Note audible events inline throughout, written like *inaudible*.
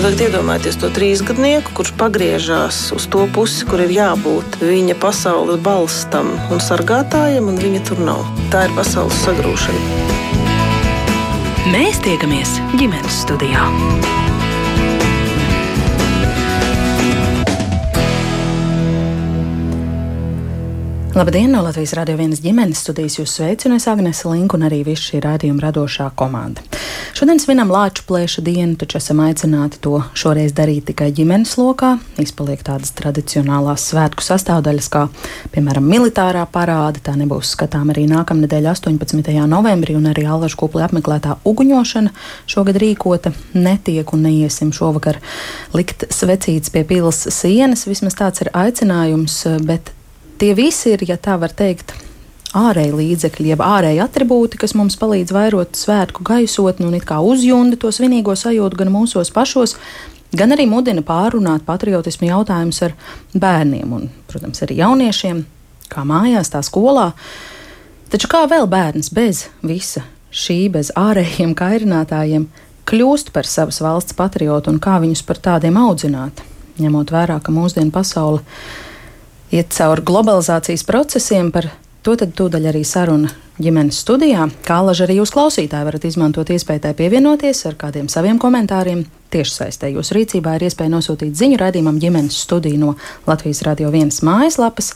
Tagad iedomājieties to trīsgadnieku, kurš pagriežās uz to pusi, kur ir jābūt viņa pasaules balstam un sargātājam, un viņa tur nav. Tā ir pasaules sagrūšana. Mēs tiekamies ģimenes studijā. Labdien, no Latvijas Rādio 1 ģimenes studijas jūs sveicinu, es Agnese Link un arī visu šī rādījuma radošā komanda. Šodien svinam Lāču plēša dienu, taču esam aicināti to šoreiz darīt tikai ģimenes lokā. Izpaliek tādas tradicionālās svētku sastāvdaļas, kā, piemēram, militārā parāde. Tā nebūs skatām arī nākamnedēļ 18. novembrī, un arī Alvašu kupli apmeklētā uguņošana šogad rīkota netiek un neiesim šovakar likt svecītas pie pils sienas. Vismaz tāds ir aicinājums, bet tie visi ir, ja tā var teikt, ārēji līdzekļi, jeb ārēji attribūti, kas mums palīdz vairot svētku gaisotni un it kā uzjunda to svinīgo sajūtu gan mūsos pašos, gan arī mudina pārunāt patriotismu jautājumus ar bērniem un, protams, arī jauniešiem, kā mājās, tā skolā. Taču kā vēl bērns bez visa šī, bez ārējiem kairinātājiem, kļūst par savas valsts patriotu un kā viņus par tādiem audzināt, ņemot vērā, ka mūsdienu pasaule iet cauri globalizācijas procesiem. Par to tad tūdaļ arī saruna ģimenes studijā. Kā laži arī jūs klausītāji varat izmantot iespēju tai pievienoties ar kādiem saviem komentāriem. Tiešsaistē jūsu rīcībā ir iespēja nosūtīt ziņu raidījumam ģimenes studiju no Latvijas Radio 1 mājaslapas.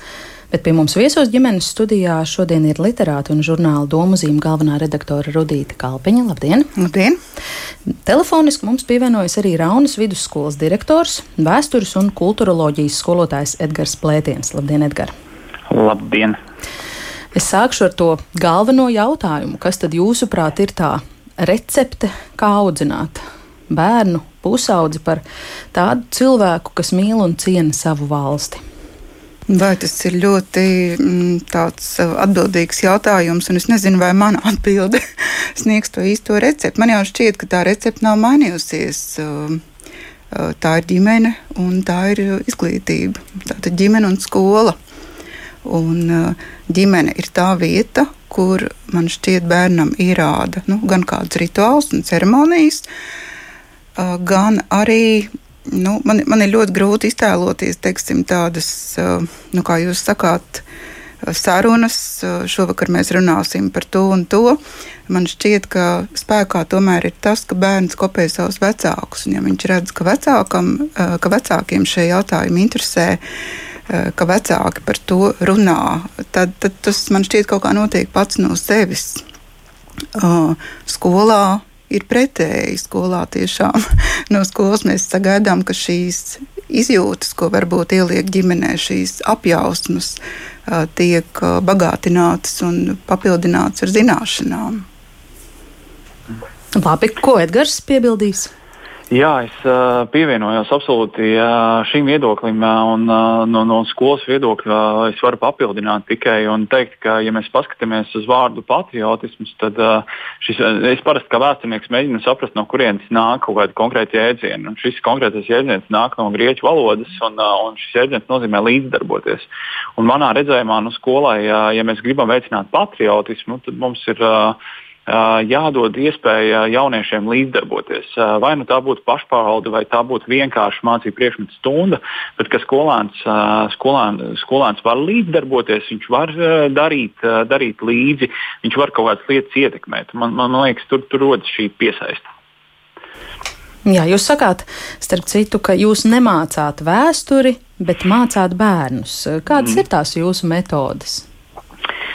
Bet pie mums viesos ģimenes studijā šodien ir literāta un žurnāla domuzīme galvenā redaktore Rudīta Kalpiņa. Labdien! Labdien! Telefoniski mums pievienojas arī Raunas vidusskolas direktors, vēstures un kulturoloģijas skolotājs Edgars Plētiens. Labdien, Edgars! Labdien! Es sākšu ar to galveno jautājumu. Kas tad jūsuprāt ir tā recepte, kā audzināt bērnu pusaudzi par tādu cilvēku, kas mīl un ciena savu valsti? Vai tas ir ļoti mm, tāds uh, atbildīgs jautājums, un es nezinu, vai mana *laughs* atbilde sniegs to īsto recepti. Man jau šķiet, ka tā recepte nav mainījusies. Uh, uh, tā ir ģimene un tā ir izglītība. Tā ir ģimene un skola. Un ģimene ir tā vieta, kur man šķiet bērnam ierāda nu, gan kādas rituāls un ceremonijas, gan arī nu, man, man ir ļoti grūti iztēloties teiksim, tādas, nu, kā jūs sakāt, sarunas. Šovakar mēs runāsim par to un to. Man šķiet, ka spēkā tomēr ir tas, ka bērns kopē savus vecākus. Un, ja viņš redz, ka, vecākam, ka vecākiem šie jautājumi interesē, ka vecāki par to runā, tad, tad tas man šķiet kaut kā notiek pats no sevis. Skolā ir pretēji skolā. Tiešām *laughs* no skolas mēs sagaidām, ka šīs izjūtas, ko varbūt ieliek ģimenē, šīs apjausmas, tiek bagātinātas un papildinātas ar zināšanām. Labi, ko Edgars piebildīs? Jā, es uh, pievienojos absolūti uh, šim viedoklim, uh, un no, no skolas viedokļa es varu papildināt tikai un teikt, ka, ja mēs paskatāmies uz vārdu patriotisms, tad šis, es parasti kā vēsturnieks mēģinu saprast, no kurienes nāk kaut kāda konkrēta jēdziena. Un šis konkrētais jēdziens nāk no grieķu valodas, un, un šis jēdziens nozīmē līdzdarboties. Un manā redzējumā, nu, skolai, ja mēs gribam veicināt patriotismu, tad mums ir. Jādod iespēja jauniešiem līdzdarboties. Vai nu tā būtu pašpārvalde, vai tā būtu vienkārši mācību priekšmetu stunda, bet ka skolēns, skolēn, skolēns var līdzdarboties, viņš var darīt, darīt līdzi, viņš var kaut kādas lietas ietekmēt. Man, man liekas, tur, tur rodas šī piesaista. Jā, jūs sakāt, starp citu, ka jūs nemācāt vēsturi, bet mācāt bērnus. Kādas mm. ir tās jūsu metodes?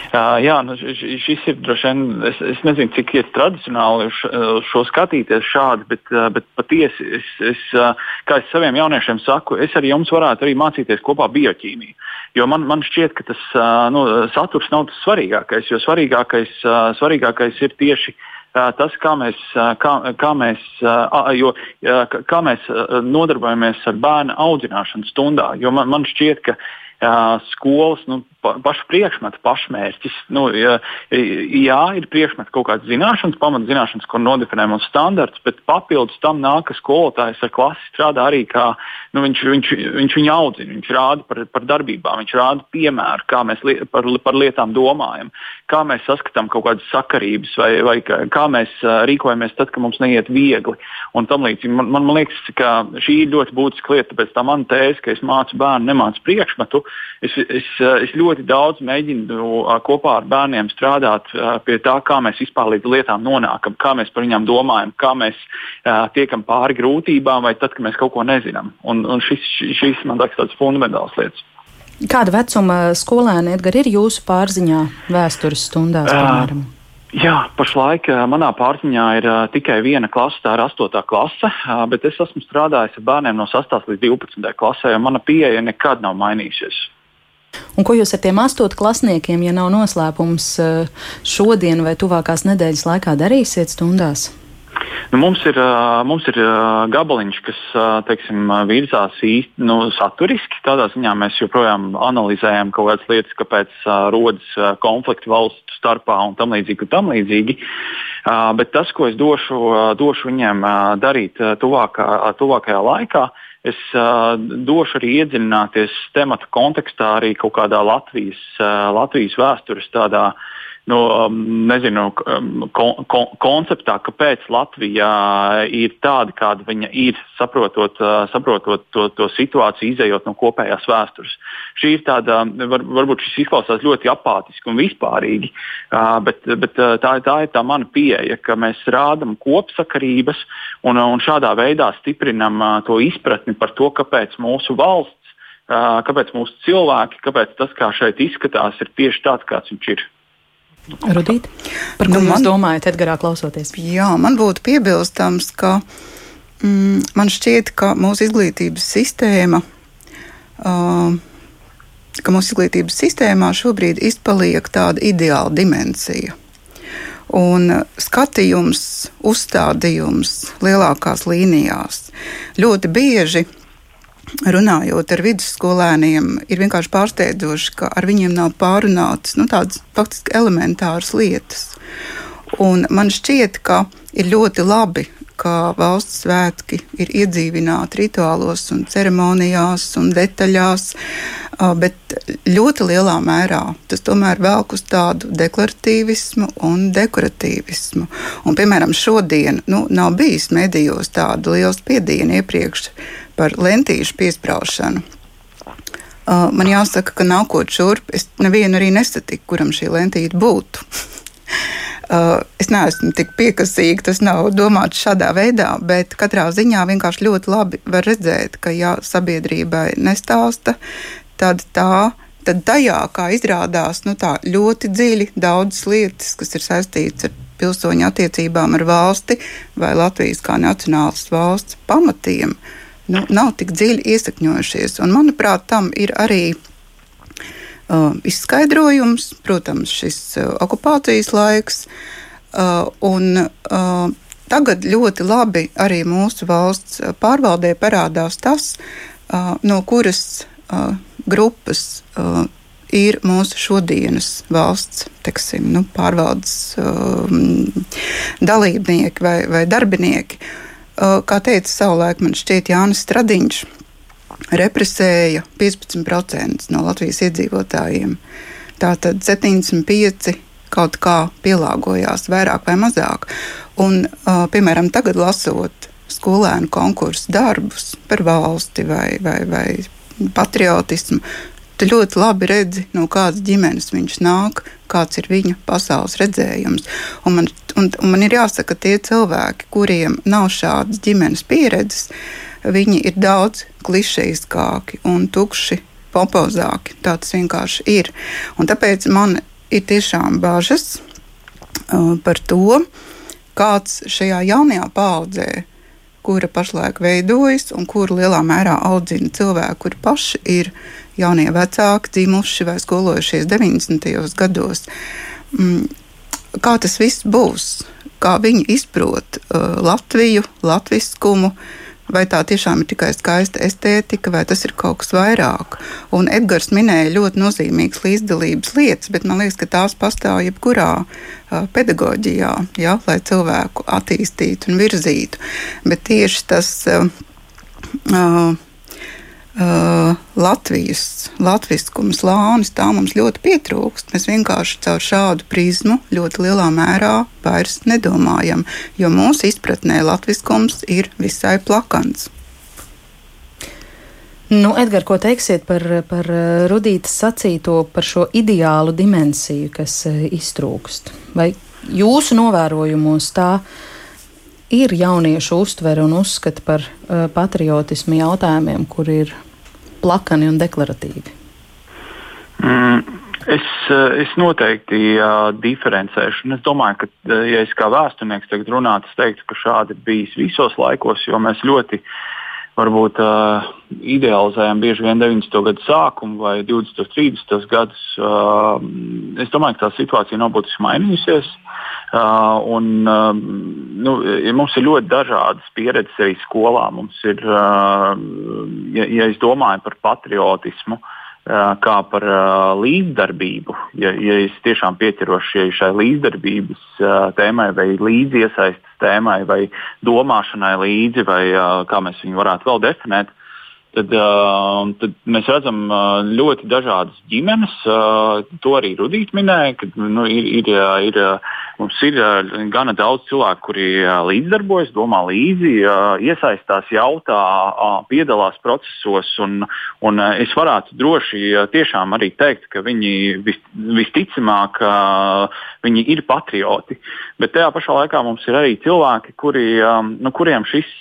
Uh, jā, nu, šis ir droši vien, es, es nezinu, cik ir tradicionāli š, šo skatīties šādi, bet, bet patiesi, es, es, kā es saviem jauniešiem saku, es arī jums varētu arī mācīties kopā bioķīmiju. Jo man, man šķiet, ka tas nu, saturs nav tas svarīgākais, jo svarīgākais, svarīgākais ir tieši tas, kā mēs, kā, kā mēs, jo, kā mēs nodarbojamies ar bērnu audzināšanu stundā. Jo man, man šķiet, ka skolas nu, pa, pašu priekšmetu pašmērķis. Nu, jā, jā, ir priekšmetu kaut kādas zināšanas, pamatzināšanas, ko nodefinē mūsu standarts, bet papildus tam nāk, ka skolotājs ar klasi strādā arī kā nu, viņš, viņš, viņš viņu audzina, viņš rāda par, par darbībām, viņš rāda piemēru, kā mēs li, par, par lietām domājam, kā mēs saskatām kaut kādas sakarības vai, vai kā mēs rīkojamies tad, kad mums neiet viegli. Un man, man liekas, ka šī ir ļoti būtiska lieta, tāpēc tā mana tēze, ka es mācu bērnu, nemācu priekšmetu, es, es, es ļoti daudz mēģinu kopā ar bērniem strādāt pie tā, kā mēs vispār līdz lietām nonākam, kā mēs par viņām domājam, kā mēs tiekam pāri grūtībām vai tad, kad mēs kaut ko nezinām. Un Un, šis, šis man liekas tāds fundamentāls lietas. Kāda vecuma skolēni Edgar, ir jūsu pārziņā vēstures stundās? Piemēram? Jā, pašlaik manā pārziņā ir uh, tikai viena klase, tā ir 8. klase, uh, bet es esmu strādājis ar bērniem no 6. līdz 12. klasē, un mana pieeja nekad nav mainījusies. Un ko jūs ar tiem astotu klasniekiem, ja nav noslēpums, šodien vai tuvākās nedēļas laikā darīsiet stundās? Nu, mums ir, mums ir gabaliņš, kas teiksim, virzās īsti nu, saturiski. Tādā ziņā mēs joprojām analizējam kaut kādas lietas, kāpēc rodas konflikti valstu starpā un tam līdzīgi. Un tam līdzīgi. Bet tas, ko es došu, došu viņiem darīt tuvākā, tuvākajā laikā, es uh, došu arī iedziļināties temata kontekstā, arī kaut kādā Latvijas, uh, Latvijas vēstures tādā nu, um, nezinu, um, kon, kon, konceptā, kāpēc Latvija ir tāda, kāda viņa ir, saprotot, uh, saprotot to, to situāciju, izējot no kopējās vēstures. Šī ir tāda, var, varbūt šis izklausās ļoti apātiski un vispārīgi, uh, bet, bet uh, tā, tā ir tā mana pieeja, ka mēs rādām kopsakarības un, un šādā veidā stiprinam to izpratni par to, kāpēc mūsu valsts, kāpēc mūsu cilvēki, kāpēc tas, kā šeit izskatās, ir tieši tāds, kāds viņš ir. Rudīt, par ko nu, jūs domājat, Edgarā klausoties? Jā, man būtu piebilstams, ka mm, man šķiet, ka mūsu izglītības sistēma, uh, ka mūsu izglītības sistēmā šobrīd izpaliek tāda ideāla dimensija. Un skatījums, uzstādījums lielākās līnijās ļoti bieži runājot ar vidusskolēniem, ir vienkārši pārsteidzoši, ka ar viņiem nav pārunātas nu, tādas faktiski elementāras lietas. Un man šķiet, ka ir ļoti labi, ka valsts svētki ir iedzīvināti rituālos, un ceremonijās un detaļās, bet ļoti lielā mērā tas tomēr velk uz tādu deklaratīvismu un dekoratīvismu. Un, piemēram, šodien nu, nav bijis medijos tāda liela spiediena iepriekš par lentīšu piesprāšanu. Uh, man jāsaka, ka nākot šurp, es nevienu arī nesatiku, kuram šī lentīte būtu. *laughs* uh, es neesmu tik piekasīga, tas nav domāts šādā veidā, bet katrā ziņā vienkārši ļoti labi var redzēt, ka ja sabiedrībai nestāsta, tad tā tad tajā, kā izrādās, nu, tā ļoti dziļi daudzas lietas, kas ir saistītas ar pilsoņu attiecībām ar valsti vai Latvijas kā nacionālas valsts pamatiem, uh, nu, nav tik dziļi iesakņojušies. Un, manuprāt, tam ir arī uh, izskaidrojums, protams, šis uh, okupācijas laiks. Uh, un, uh, tagad ļoti labi arī mūsu valsts pārvaldē parādās tas, uh, no kuras uh, grupas uh, ir mūsu šodienas valsts teksim, nu, pārvaldes uh, dalībnieki vai, vai darbinieki. Uh, Kā teica savulaik, man šķiet, Jānis Stradiņš represēja 15% no Latvijas iedzīvotājiem. Tātad 75 kaut kā pielāgojās, vairāk vai mazāk. Un, piemēram, tagad lasot skolēnu konkursu darbus par valsti vai, vai, vai patriotismu, tu ļoti labi redzi, no kādas ģimenes viņš nāk, kāds ir viņa pasaules redzējums. Un man, un, un man ir jāsaka, tie cilvēki, kuriem nav šādas ģimenes pieredzes, viņi ir daudz klišejiskāki un tukši popozāki. Tā tas vienkārši ir. Un tāpēc man ir tiešām bažas uh, par to, kāds šajā jaunajā paudzē kura pašlaik veidojas un kuru lielā mērā audzina cilvēki, kuri paši ir jaunie vecāki, dzimuši vai skolojušies 90. gados. Mm, kā tas viss būs? Kā viņi izprot uh, Latviju, latviskumu, vai tā tiešām ir tikai skaista estētika, vai tas ir kaut kas vairāk. Un Edgars minēja ļoti nozīmīgas līdzdalības lietas, bet man liekas, ka tās pastāv jebkurā pedagoģijā, ja, lai cilvēku attīstītu un virzītu. Bet tieši tas. Uh, uh, Latvijas latviskums, lānis, tā mums ļoti pietrūkst. Mēs vienkārši caur šādu prizmu ļoti lielā mērā vairs nedomājam, jo mūsu izpratnē latviskums ir visai plakans. Nu, Edgars, ko teiksiet par, par Rudītas sacīto par šo ideālu dimensiju, kas uh, iztrūkst? Vai jūsu novērojumos tā ir jauniešu uztvere un uzskata par uh, patriotismu jautājumiem, kur ir plakani un deklaratīvi? Mm. Es, eh, es noteikti uh, diferencēšu. Es domāju, ka, uh, ja es kā vēsturnieks tagad runātu, es teiktu, ka šādi ir bijis visos laikos, jo mēs ļoti varbūt uh, idealizējam bieži vien 90. gadu sākumu vai 20. un 30. gadus. Uh, es domāju, ka tā situācija nav būtiski mainījusies. Uh, un, uh, nu, mums ir ļoti dažādas pieredzes arī skolā. Mums ir, uh, ja, ja es domāju par patriotismu, uh, kā par uh, līdzdarbību, ja, ja es tiešām pieķeros šai līdzdarbības uh, tēmai vai līdziesaistas tēmai vai domāšanai līdzi, vai kā mēs viņu varētu vēl definēt, tad, uh, tad mēs redzam uh, ļoti dažādas ģimenes. Uh, to arī Rudīt minēja, ka nu, ir, ir, ir, mums ir gana daudz cilvēku, kuri līdzdarbojas, domā līdzi, iesaistās, jautā, piedalās procesos. Un, un es varētu droši tiešām arī teikt, ka viņi vis, visticamāk viņi ir patrioti. Bet tajā pašā laikā mums ir arī cilvēki, kuri, nu, kuriem šis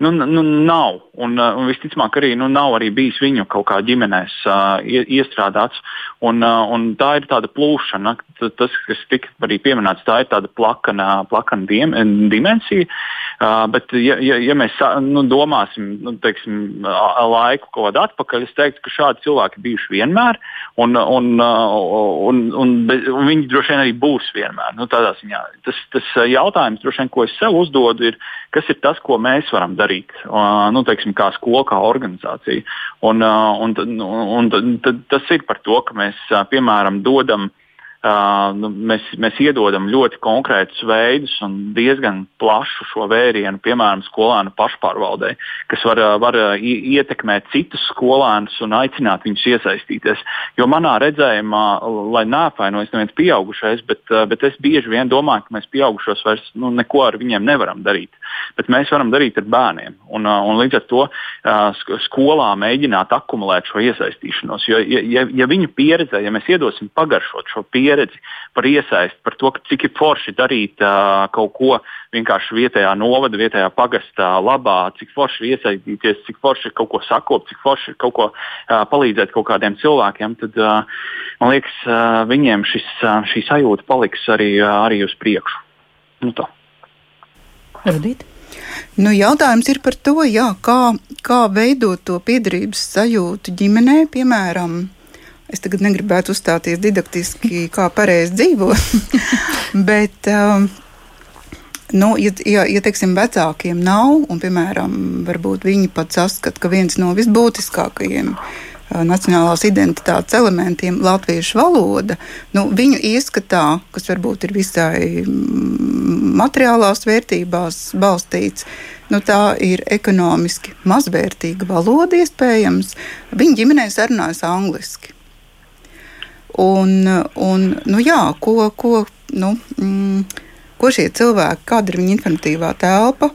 Nu, nu, nav. Un, uh, un visticamāk, arī nu, nav arī bijis viņu kaut kā ģimenēs uh, iestrādāts. Un, uh, un tā ir tāda plūšana, tas, kas tika arī pieminēts, tā ir tāda plakana, plakana dim, dimensija. Uh, bet, ja, ja, ja mēs nu, domāsim nu, teiksim, laiku kaut kādu atpakaļ, es teiktu, ka šādi cilvēki bijuši vienmēr, un, un, un, un, un viņi droši vien arī būs vienmēr. Nu, tas, tas jautājums, vien, ko es sev uzdodu, ir, kas ir tas, ko mēs varam darīt, nu, teiksim, kā skola, kā organizācija. Un, un, un, un tas ir par to, ka mēs, piemēram, dodam Uh, nu, mēs, mēs iedodam ļoti konkrētus veidus un diezgan plašu šo vērienu, piemēram, skolēnu pašpārvaldei, kas var, var ietekmēt citus skolēnus un aicināt viņus iesaistīties. Jo manā redzējumā, lai neapvainojas neviens pieaugušais, bet, bet es bieži vien domāju, ka mēs pieaugušos vairs nu, neko ar viņiem nevaram darīt. Bet mēs varam darīt ar bērniem. Un, un līdz ar to skolā mēģināt akumulēt šo iesaistīšanos. Jo, ja, ja, ja viņu pieredzē, ja mēs iedosim pagaršot šo pieredzi, pieredzi, par iesaisti, par to, cik ir forši darīt uh, kaut ko vienkārši vietējā novada, vietējā pagastā labā, cik forši ir iesaistīties, cik forši ir kaut ko sakot, cik forši ir kaut ko uh, palīdzēt kaut kādiem cilvēkiem, tad uh, man liekas, uh, viņiem šis, uh, šī sajūta paliks arī, uh, arī uz priekšu. Nu, tā. Radīt. Nu, jautājums ir par to, jā, kā, kā veidot to piedarības sajūtu ģimenē, piemēram, Es tagad negribētu uzstāties didaktiski, kā pareizi dzīvot, *laughs* bet, um, nu, ja, ja, ja teiksim, vecākiem nav, un, piemēram, viņi pat saskata, ka viens no visbūtiskākajiem uh, nacionālās identitātes elementiem, latviešu valoda, nu, viņu ieskatā, kas varbūt ir visai mm, materiālās vērtībās balstīts, nu, tā ir ekonomiski mazvērtīga valoda, iespējams. Viņa ģimenē sarunājas angliski. Un, un nu jā, ko, ko, nu, mm, ko šie cilvēki, kāda ir viņa informatīvā telpa,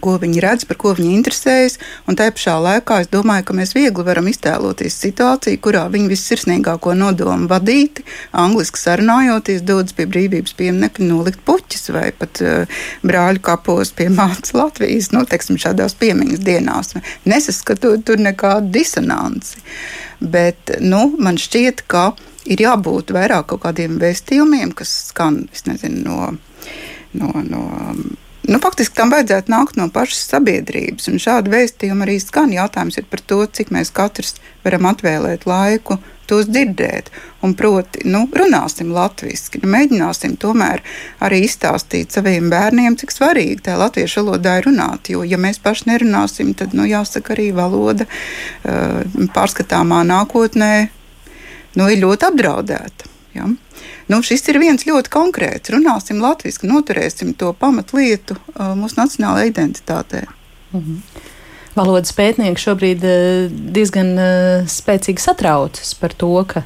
ko viņi redz, par ko viņi interesējas. Un tajā pašā laikā es domāju, ka mēs viegli varam iztēloties situāciju, kurā viņi vissirsnīgāko nodomu vadīti, angliski sarunājoties, dodas pie brīvības pieminiekta nolikt puķis vai pat uh, brāļu kapos pie mācības Latvijas, nu, teiksim, šādās piemiņas dienās, nesaskatot tur nekādu disonanci. Bet nu, man šķiet, ka ir jābūt vairāk kaut kādiem vēstījumiem, kas skan nezinu, no, no, no Nu, faktiski tam vajadzētu nākt no pašas sabiedrības. Un šādi vēstījumi arī skan. Jautājums ir par to, cik mēs katrs varam atvēlēt laiku tos dzirdēt. Un proti, nu, runāsim latviešu, nu, mēģināsim tomēr arī izstāstīt saviem bērniem, cik svarīgi tā latviešu valodā ir runāt. Jo, ja mēs paši nerunāsim, tad, nu, jāsaka, arī valoda uh, pārskatāmā nākotnē nu, ir ļoti apdraudēta. Ja? Nu, šis ir viens ļoti konkrēts. Runāsim latviešu, noturēsim to pamatlietu uh, mūsu nacionālajā identitātē. Mhm. Valodas pētnieki šobrīd uh, diezgan uh, spēcīgi satraucas par to, ka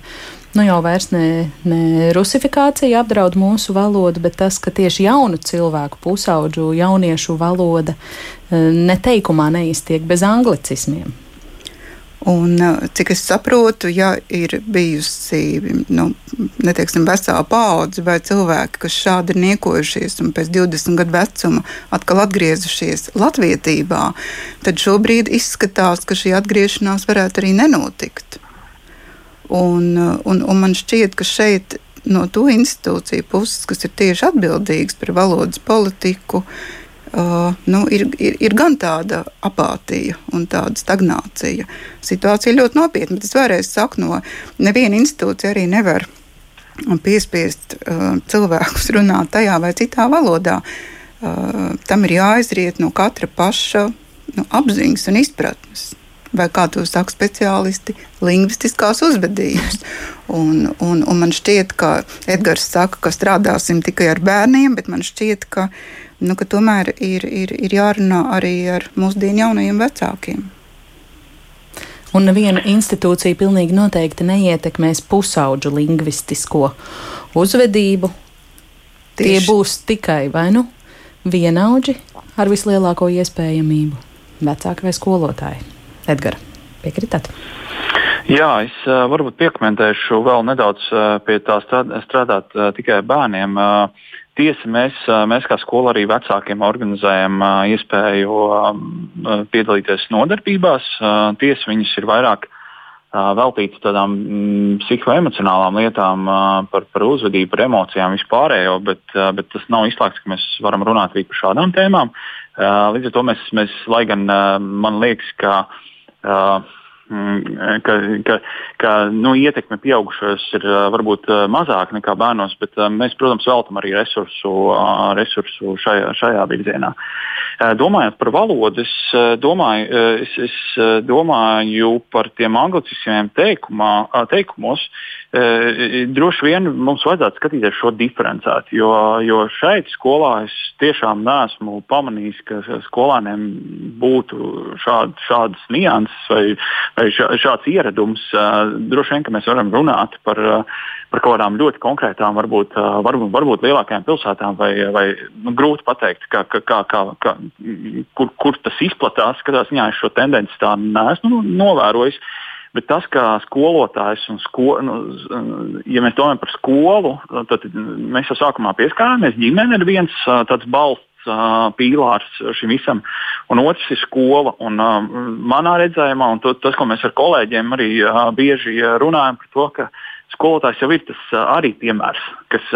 nu jau vairs ne, ne rusifikācija apdraud mūsu valodu, bet tas, ka tieši jaunu cilvēku, pusauģu jauniešu valoda neteikumā neiztiek bez anglicismiem. Un, cik es saprotu, ja ir bijusi nu, neteiksim, vesela paudze vai cilvēki, kas šādi ir niekojušies un pēc 20 gadu vecuma atkal atgriezušies latvietībā, tad šobrīd izskatās, ka šī atgriešanās varētu arī nenotikt. Un, un, un man šķiet, ka šeit no to institūciju puses, kas ir tieši atbildīgas par valodas politiku, uh, nu, ir, ir, ir gan tāda apātija un tāda stagnācija. Situācija ir ļoti nopietna, bet es vēlreiz saku, no neviena institūcija arī nevar piespiest uh, cilvēkus *laughs* runāt tajā vai citā valodā. Uh, tam ir jāizriet no katra paša nu, apziņas un izpratnes vai kā to saka speciālisti, lingvistiskās uzvedības. *laughs* Un, un, un man šķiet, ka Edgars saka, ka strādāsim tikai ar bērniem, bet man šķiet, ka nu, ka tomēr ir, ir, ir jārunā arī ar mūsdienu jaunajiem vecākiem. Un neviena institūcija pilnīgi noteikti neietekmēs pusauģu lingvistisko uzvedību. Tieši. Tie būs tikai vai nu vienaudži ar vislielāko iespējamību - vecāki vai skolotāji. Edgars, piekritat? Jā, es uh, varbūt piekomentēšu vēl nedaudz uh, pie tā strādāt uh, tikai bērniem. Uh, Tiesa, mēs, mēs kā skola arī vecākiem organizējam iespēju piedalīties nodarbībās. Tiesa, viņas ir vairāk veltītas tādām mm, psihoemocionālām lietām, par, par uzvedību, par emocijām vispārējo, bet, bet tas nav izslēgts, ka mēs varam runāt arī par šādām tēmām. Līdz ar to mēs, mēs lai gan man liekas, ka ka, ka, ka nu, ietekme pieaugušos ir varbūt mazāka nekā bērnos, bet mēs, protams, veltam arī resursu, resursu šajā, šajā virzienā. Domājot par valodu, es domāju, es, es domāju par tiem teikumā, teikumos. Droši vien mums vajadzētu skatīties šo diferencētu, jo, jo šeit skolā es tiešām neesmu pamanījis, ka skolāniem būtu šād, šādas nianses vai, vai šāds ieradums. Droši vien, ka mēs varam runāt par, par kaut kādām ļoti konkrētām, varbūt, varbūt, varbūt lielākajām pilsētām, vai, vai nu, grūti pateikt, kā, kā, kā, kā, kur, kur tas izplatās. Katrā ziņā es šo tendenci tā neesmu nu, novērojis. Bet tas, kā skolotājs un sko, nu, ja mēs domājam par skolu, tad mēs jau sākumā pieskārāmies. Ģimene ir viens tāds balsts pīlārs šim visam, un otrs ir skola. Un, manā redzējumā, un to, tas, ko mēs ar kolēģiem arī bieži runājam par to, ka skolotājs jau ir tas arī piemērs, kas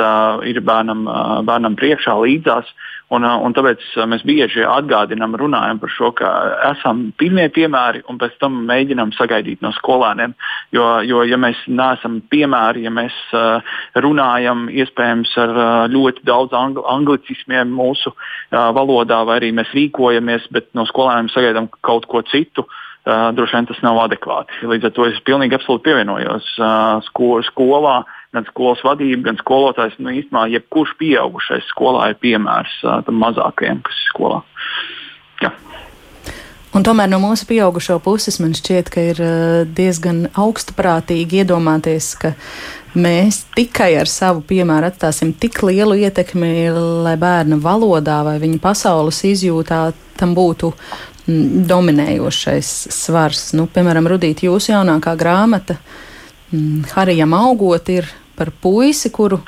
ir bērnam, bērnam priekšā līdzās. Un, un tāpēc mēs bieži atgādinām, runājam par šo, ka esam pirmie piemēri un pēc tam mēģinām sagaidīt no skolēniem. Jo, jo ja mēs neesam piemēri, ja mēs runājam iespējams ar ļoti daudz angl anglicismiem mūsu valodā, vai arī mēs rīkojamies, bet no skolēniem sagaidām kaut ko citu, uh, uh, droši vien tas nav adekvāti. Līdz ar to es pilnīgi absolūti pievienojos uh, sko skolā. Gan skolas vadība, gan skolotājs. Nu, īstenībā, jebkurš pieaugušais skolā ir piemērs uh, tam mazākajam, kas ir skolā. Jā. Un tomēr no mūsu pieaugušo puses man šķiet, ka ir diezgan augstprātīgi iedomāties, ka mēs tikai ar savu piemēru atstāsim tik lielu ietekmi, lai bērna valodā vai viņa pasaules izjūtā tam būtu dominējošais svars. Nu, piemēram, Rudīt, jūsu jaunākā grāmata mm, Harijam augot ir par puisi, kuru,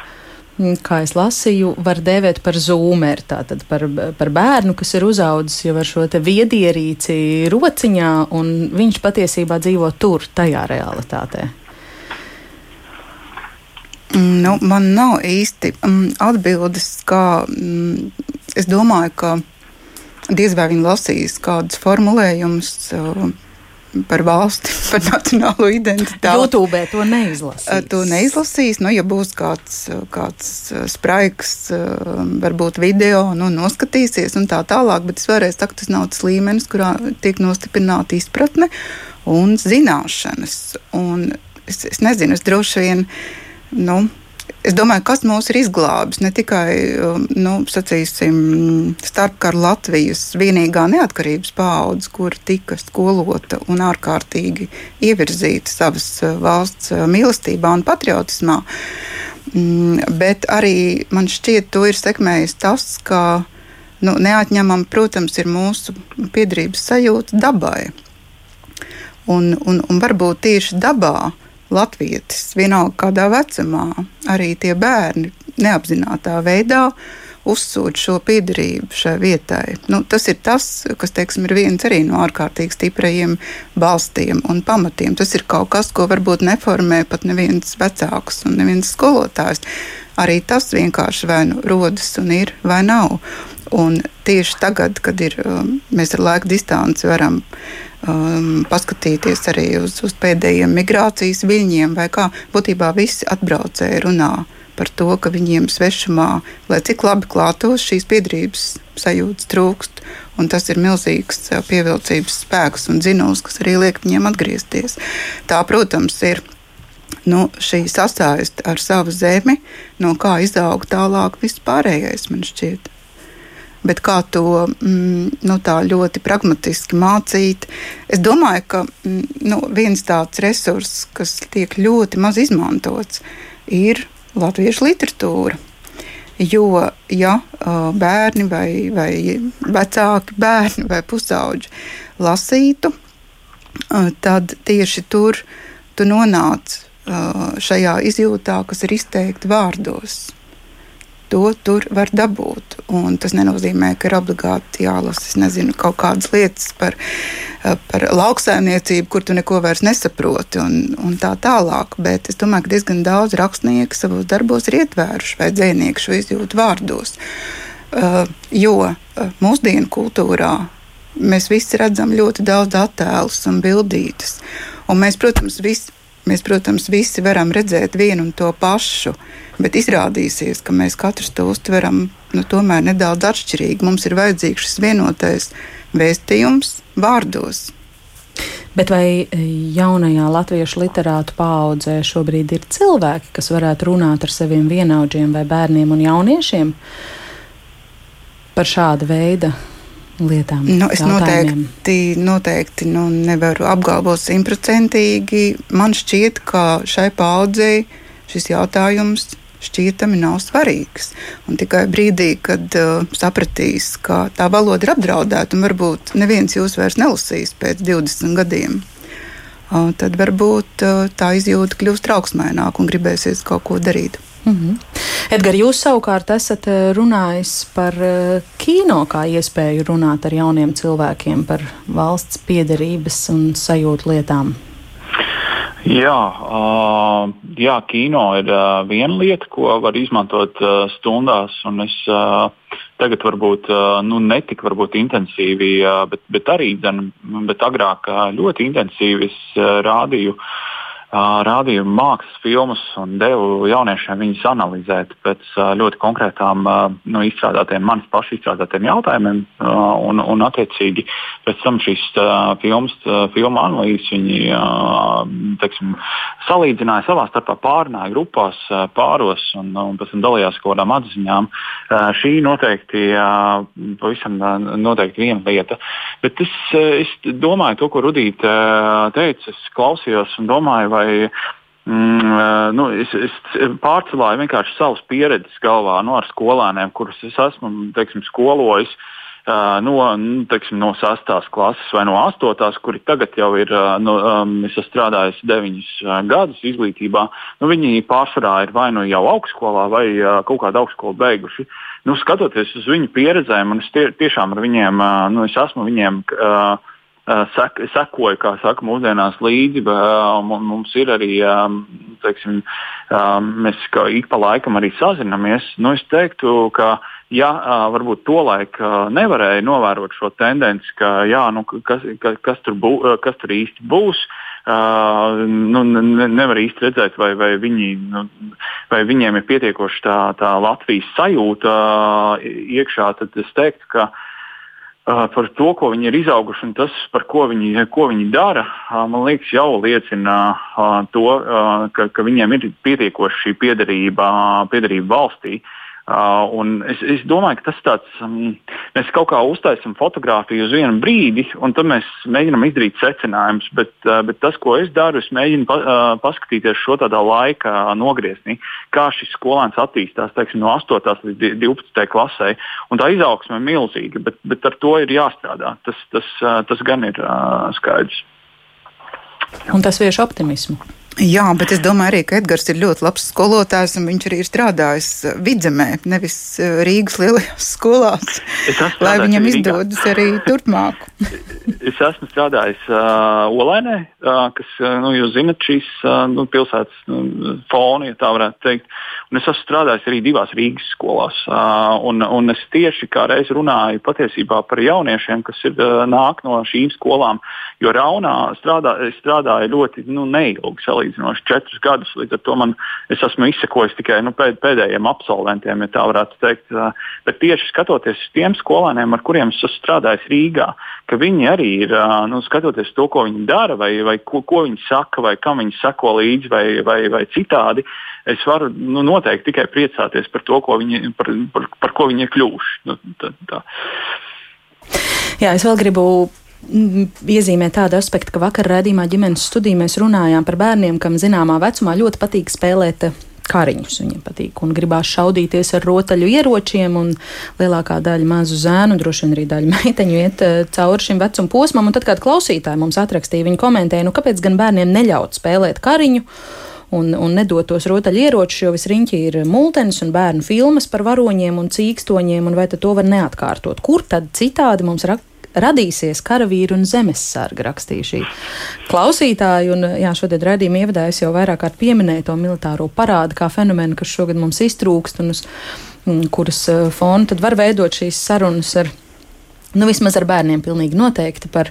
mm, kā es lasīju, var dēvēt par zūmeri, tātad par, par bērnu, kas ir uzaudzis jau ar šo viedierīci rociņā, un viņš patiesībā dzīvo tur, tajā realitātē. Nu, man nav īsti atbildes, kā es domāju, ka diez vai viņi lasīs kādus formulējumus. Uh, par valsti, *laughs* par nacionālo identitāti. YouTube to neizlasīs. To neizlasīs. Nu, ja būs kāds, kāds spraigs, varbūt video, nu, noskatīsies un tā tālāk, bet es vēlreiz saku, tas nav tas līmenis, kurā tiek nostiprināta izpratne un zināšanas. Un es, es nezinu, es droši vien. Nu, Es domāju, kas mūs ir izglābis ne tikai um, nu, starpkara Latvijas vienīgā neatkarības paudze, kur tika skolota un ārkārtīgi ievirzīta savas uh, valsts uh, mīlestībā un patriotismā, mm, bet arī man šķiet, to ir sekmējis tas, ka nu, neatņemama, protams, ir mūsu piedarības sajūta dabai. Un, un, un varbūt tieši dabā latvietis, vienalga kādā vecumā, arī tie bērni neapzinātā veidā uzsūdz šo piedarību šai vietai. Nu, tas ir tas, kas teiksim, ir viens no ārkārtīgi stiprajiem balstiem un pamatiem. Tas ir kaut kas, ko varbūt neformē pat neviens vecāks un neviens skolotājs. Arī tas vienkārši vai nu rodas un ir vai nav. Un tieši tagad, kad ir, um, mēs ar laika distanci varam um, paskatīties arī uz, uz pēdējiem migrācijas viļņiem, vai kā būtībā visi atbraucēji runā par to, ka viņiem svešumā, lai cik labi klātos, šīs piedrības sajūtas trūkst. Tas ir milzīgs uh, pievilcības spēks un dzinums, kas arī liek viņiem atgriezties. Tā, protams, ir nu, šī sasaiste ar savu zemi, no kā izaug tālāk viss pārējais, man šķiet bet kā to mm, nu, ļoti pragmatiski mācīt. Es domāju, ka mm, nu, viens tāds resurss, kas tiek ļoti maz izmantots, ir latviešu literatūra. Jo, ja bērni vai, vai vecāki bērni vai pusauģi lasītu, tad tieši tur tu nonāc šajā izjūtā, kas ir izteikti vārdos to tur var dabūt. Un tas nenozīmē, ka ir obligāti jālasa nezinu, kaut kādas lietas par, eh, par lauksaimniecību, kur tu neko vairs nesaproti, un, un tā tālāk. Bet es domāju, ka diezgan daudz rakstnieku savos darbos ir ietvēruši vai dzinieki šo izjūtu vārdos. Uh, jo uh, mūsdienu kultūrā mēs visi redzam ļoti daudz attēlus un bildītas. Un mēs, protams, visi, mēs, protams, visi varam redzēt vienu un to pašu. Bet izrādīsies, ka mēs katrs to uztveram nu, tomēr nedaudz atšķirīgi. Mums ir vajadzīgs šis vienotais vēstījums vārdos. Bet vai jaunajā latviešu literātu paudzē šobrīd ir cilvēki, kas varētu runāt ar saviem vienaudžiem vai bērniem un jauniešiem par šāda veida lietām? Nu, es noteikti, noteikti nu, nevaru apgalvot simtprocentīgi. Man šķiet, ka šai paudzei šis jautājums šķietami nav svarīgs. Un tikai brīdī, kad uh, sapratīs, ka tā valoda ir apdraudēta un varbūt neviens jūs vairs nelasīs pēc 20 gadiem, uh, tad varbūt uh, tā izjūta kļūst trauksmaināka un gribēsies kaut ko darīt. Mm -hmm. Edgars, jūs savukārt esat uh, runājis par uh, kino kā iespēju runāt ar jauniem cilvēkiem par valsts piederības un sajūtu lietām. Jā, uh, jā, kino ir uh, viena lieta, ko var izmantot uh, stundās. Es uh, tagad varbūt nu, netik varbūt intensīvi, bet, bet arī dzen, bet agrāk ļoti intensīvi rādīju uh, rādīju mākslas filmas un devu jauniešiem viņus analizēt pēc ļoti konkrētām nu, izstrādātiem, manis pašu izstrādātiem jautājumiem. Un, un attiecīgi pēc tam šīs filmas, filmu analīzes viņi teiksim, salīdzināja savā starpā, pārunāja grupās, pāros un, un pēc tam dalījās kaut kādām atziņām. Šī noteikti pavisam noteikti viena lieta. Bet es, es domāju, to, ko Rudīte teica, es klausījos un domāju, vai Mm, nu, es, es pārcelāju vienkārši savas pieredzes galvā nu, skolēniem, kurus es esmu teiksim, skolojis. Uh, no, nu, teiksim, no 6. klases vai no 8. kuri tagad jau ir, esmu strādājis 9 uh, gadus izglītībā, nu, viņi pārsvarā ir vai nu jau augstskolā vai uh, kaut kādu augstskolu beiguši. Nu, skatoties uz viņu pieredzēm, un es tie, tiešām ar viņiem, nu, es esmu viņiem. Uh, sek, sekoju, kā saka, mūsdienās līdzi. Mums ir arī, teiksim, mēs ik pa laikam arī sazinamies. Nu, es teiktu, ka ja varbūt tolaik nevarēja novērot šo tendenci, ka jā, nu, kas, kas, tur bū, kas tur īsti būs, Uh, nu, ne, nevar īsti redzēt, vai, vai, viņi, nu, vai viņiem ir pietiekoši tā, tā Latvijas sajūta uh, iekšā. Tad es teiktu, ka uh, par to, ko viņi ir izauguši un tas, par ko viņi, ko viņi dara, man liekas, jau liecina to, ka, ka viņiem ir pietiekoši šī piederība, piederība valstī. Uh, Uh, es, es domāju, ka tas tāds, um, mēs kaut kā uztaisām fotografiju uz vienu brīdi, un tad mēs mēģinām izdarīt secinājumus. Bet, uh, bet tas, ko es daru, es mēģinu pa, uh, paskatīties šo tādā laika nogriezienī, kā šis skolēns attīstās teiksim, no 8. līdz 12. klasē. Un tā izaugsme ir milzīga, bet, bet ar to ir jāstrādā. Tas, tas, uh, tas gan ir uh, skaidrs. Un tas vieš optimismu. Jā, bet es domāju arī, ka Edgars ir ļoti labs skolotājs, un viņš arī ir strādājis uh, vidzemē, nevis uh, Rīgas lielajās *laughs* skolās, lai viņam izdodas arī turpmāk. *laughs* es esmu strādājis uh, Olainē, uh, kas, nu, jūs zinat, šīs uh, nu, pilsētas nu, fonu, ja tā varētu teikt. Un es esmu strādājis arī divās Rīgas skolās. Uh, un, un es tieši kā reiz runāju patiesībā par jauniešiem, kas ir, uh, nāk no šīm skolām, jo Raunā strādā, strādāja ļoti nu, neilgi salīdzinoši četrus gadus. Līdz ar to man, es esmu izsekojis tikai nu, pēd, pēdējiem absolventiem, ja tā varētu teikt. Bet tieši skatoties uz tiem skolēniem, ar kuriem es esmu strādājis Rīgā, ka viņi arī ir, nu, skatoties to, ko viņi dara, vai, vai ko, ko viņi saka, vai kam viņi sako līdzi, vai, vai, vai citādi, es varu nu, noteikti tikai priecāties par to, viņi, par, par, par ko viņi ir kļuvuši. Nu, tā, tā. Jā, es vēl gribu iezīmē tādu aspektu, ka vakar redzījumā ģimenes studijā mēs runājām par bērniem, kam zināmā vecumā ļoti patīk spēlēt eh, kariņus. Viņiem patīk un gribās šaudīties ar rotaļu ieročiem, un lielākā daļa mazu zēnu, droši vien arī daļa *laughs* meiteņu iet uh, cauri šim vecuma posmam. Un tad kāda klausītāja mums atrakstīja, viņa komentēja, nu kāpēc gan bērniem neļaut spēlēt kariņu? Un, un nedot tos rotaļieročus, jo visriņķi ir multenis un bērnu filmas par varoņiem un cīkstoņiem, un vai to var neatkārtot? Kur tad citādi mums rak radīsies karavīru un zemesarga, rakstīja šī klausītāja. Un, jā, šodien raidījuma ievadā es jau vairāk kārt pieminēju to militāro parādu kā fenomenu, kas šogad mums iztrūkst un uz kuras eh, fona tad var veidot šīs sarunas ar. Nu, vismaz ar bērniem pilnīgi noteikti par,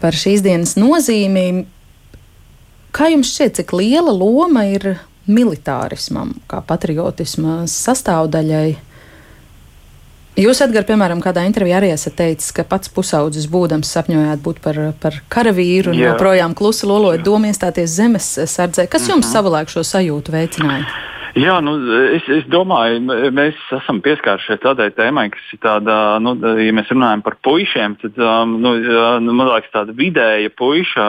par šīs dienas nozīmi. Kā jums šķiet, cik liela loma ir militārismam, kā patriotisma sastāvdaļai Jūs, Edgars, piemēram, kādā intervijā arī esat teicis, ka pats pusaudzis būdams sapņojāt būt par, par karavīru un joprojām klusi lolojot domu iestāties zemes sardzē. Kas jums mm -hmm. savulaik šo sajūtu veicināja? Jā, nu, es, es domāju, mēs esam pieskārušies tādai tēmai, kas ir tāda, nu, ja mēs runājam par puišiem, tad um, nu, nu, man liekas, tāda vidēja puiša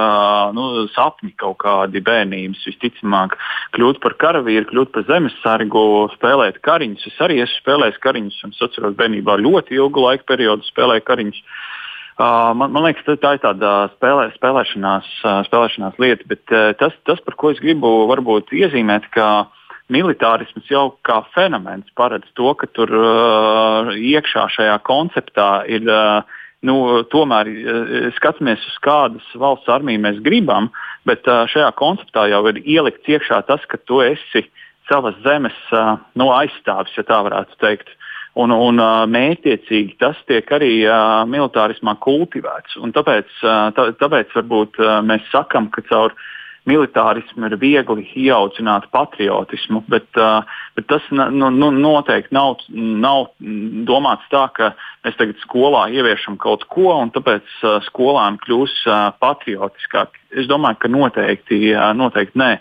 nu, sapņi kaut kādi bērnības visticamāk kļūt par karavīru, kļūt par zemesargu, spēlēt kariņus. Es arī esmu spēlējis kariņus, un es atceros bērnībā ļoti ilgu laiku periodu spēlēju kariņus. Uh, man, man liekas, tā ir tāda spēlē, spēlēšanās, uh, spēlēšanās lieta, bet uh, tas, tas, par ko es gribu varbūt iezīmēt, ka uh, militārisms jau kā fenomens paredz to, ka tur uh, iekšā šajā konceptā ir. Uh, Nu, tomēr uh, skatāmies uz kādas valsts armiju mēs gribam, bet uh, šajā konceptā jau ir ielikts iekšā tas, ka tu esi savas zemes uh, nu, aizstāvis, ja tā varētu teikt. Un, un mētiecīgi tas tiek arī uh, militārismā kultivēts. Un tāpēc, uh, tā, tāpēc varbūt uh, mēs sakam, ka caur uh, militārismu ir viegli ieaudzināt patriotismu, bet, uh, bet tas nu, nu, noteikti nav, nav domāts tā, ka mēs tagad skolā ieviešam kaut ko un tāpēc uh, skolām kļūs uh, patriotiskāk. Es domāju, ka noteikti, uh, noteikti nē.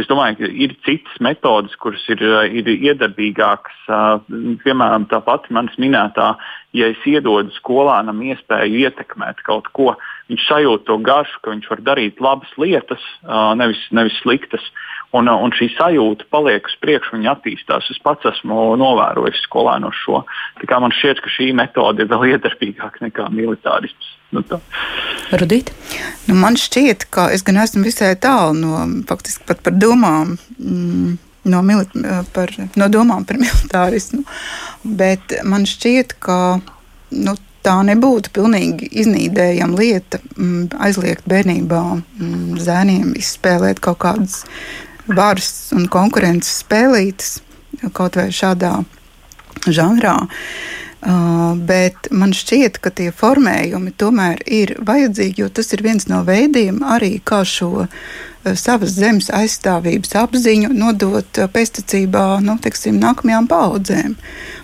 Es domāju, ka ir citas metodes, kuras ir, uh, ir iedarbīgākas. Uh, piemēram, tā pati manis minētā, ja es iedodu skolānam iespēju ietekmēt kaut ko, viņš sajūt to garšu, ka viņš var darīt labas lietas, nevis, nevis sliktas. Un, un šī sajūta paliek uz priekšu, viņa attīstās. Es pats esmu novērojis skolēnos šo. Man šķiet, ka šī metode ir vēl iedarbīgāka nekā militārisms. Nu, Rudīt? Nu, man šķiet, ka es gan esmu visai tālu no, faktiski pat par domām. Mm no, par, no domām par *laughs* militārismu. Bet man šķiet, ka nu, tā nebūtu pilnīgi iznīdējama lieta mm, aizliegt bērnībā mm, zēniem izspēlēt kaut kādas varas un konkurences spēlītes kaut vai šādā žanrā. Uh, bet man šķiet, ka tie formējumi tomēr ir vajadzīgi, jo tas ir viens no veidiem arī kā šo savas zemes aizstāvības apziņu nodot uh, pēstniecībā nu, teiksim, nākamajām paudzēm.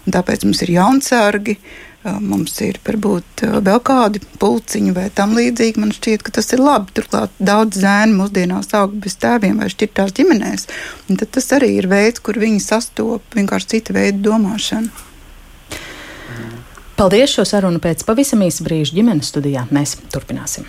Un tāpēc mums ir jaunsargi. Uh, mums ir varbūt vēl kādi pulciņi vai tam līdzīgi. Man šķiet, ka tas ir labi. Turklāt daudz zēnu mūsdienās aug bez tēviem vai šķirtās ģimenēs. Un tas arī ir veids, kur viņi sastopas vienkārši cita veida domāšanu. Paldies! Šo sarunu pēc pavisam īsa brīža ģimenes studijā mēs turpināsim.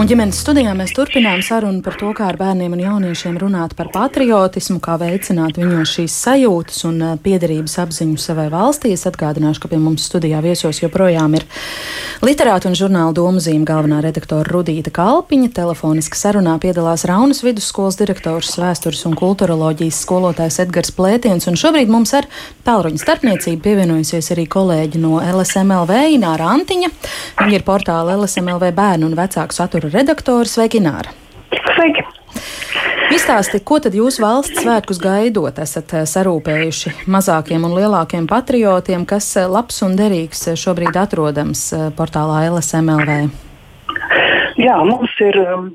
Un ģimenes studijā mēs turpinām sarunu par to, kā ar bērniem un jauniešiem runāt par patriotismu, kā veicināt viņos šīs sajūtas un uh, piederības apziņu savai valstī. Es atgādināšu, ka pie mums studijā viesos joprojām ir literāta un žurnāla domzīme galvenā redaktora Rudīta Kalpiņa. Telefoniski sarunā piedalās Raunas vidusskolas direktors, vēstures un kulturoloģijas skolotājs Edgars Plētiens, un šobrīd mums ar tālruņa starpniecību pievienojusies arī kolēģi no LSMLV Ināra Antiņa. Viņa ir portāla LSMLV bērnu un vecāku satura redaktore. Sveiki, Nāra! Sveiki! Izstāstiet, ko tad jūs valsts svētkus gaidot esat eh, sarūpējuši mazākiem un lielākiem patriotiem, kas eh, labs un derīgs eh, šobrīd atrodams portālā LSMLV? Jā, mums ir um,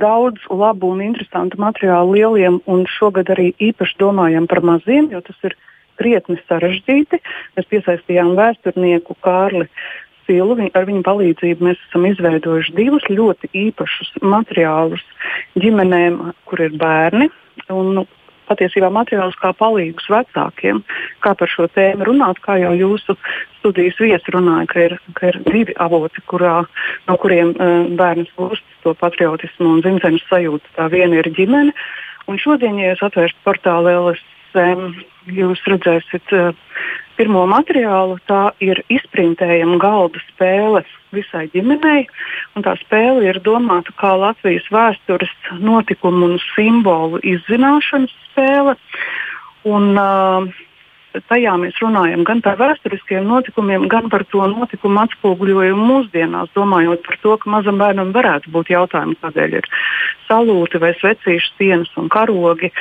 daudz labu un interesantu materiālu lieliem, un šogad arī īpaši domājam par maziem, jo tas ir krietni sarežģīti. Mēs piesaistījām vēsturnieku Kārli Silu. Ar viņu palīdzību mēs esam izveidojuši divus ļoti īpašus materiālus ģimenēm, kur ir bērni. Un, nu, patiesībā materiālus kā palīgus vecākiem, kā par šo tēmu runāt, kā jau jūsu studijas viesi runāja, ka ir, ka ir divi avoti, kurā, no kuriem uh, bērns gūst to patriotismu un dzimtenes sajūtu. Tā viena ir ģimene, un šodien, ja jūs atvērsiet portālu LSM, jūs redzēsiet uh, pirmo materiālu. Tā ir izprintējama galda spēle visai ģimenei. Tā spēle ir domāta kā Latvijas vēstures notikumu un simbolu izzināšanas spēle. Un, uh, Tajā mēs runājam gan par vēsturiskiem notikumiem, gan par to notikumu atspoguļojumu mūsdienās, domājot par to, ka mazam bērnam varētu būt jautājumi, kādēļ ir salūti vai svecīšu sienas un karogi.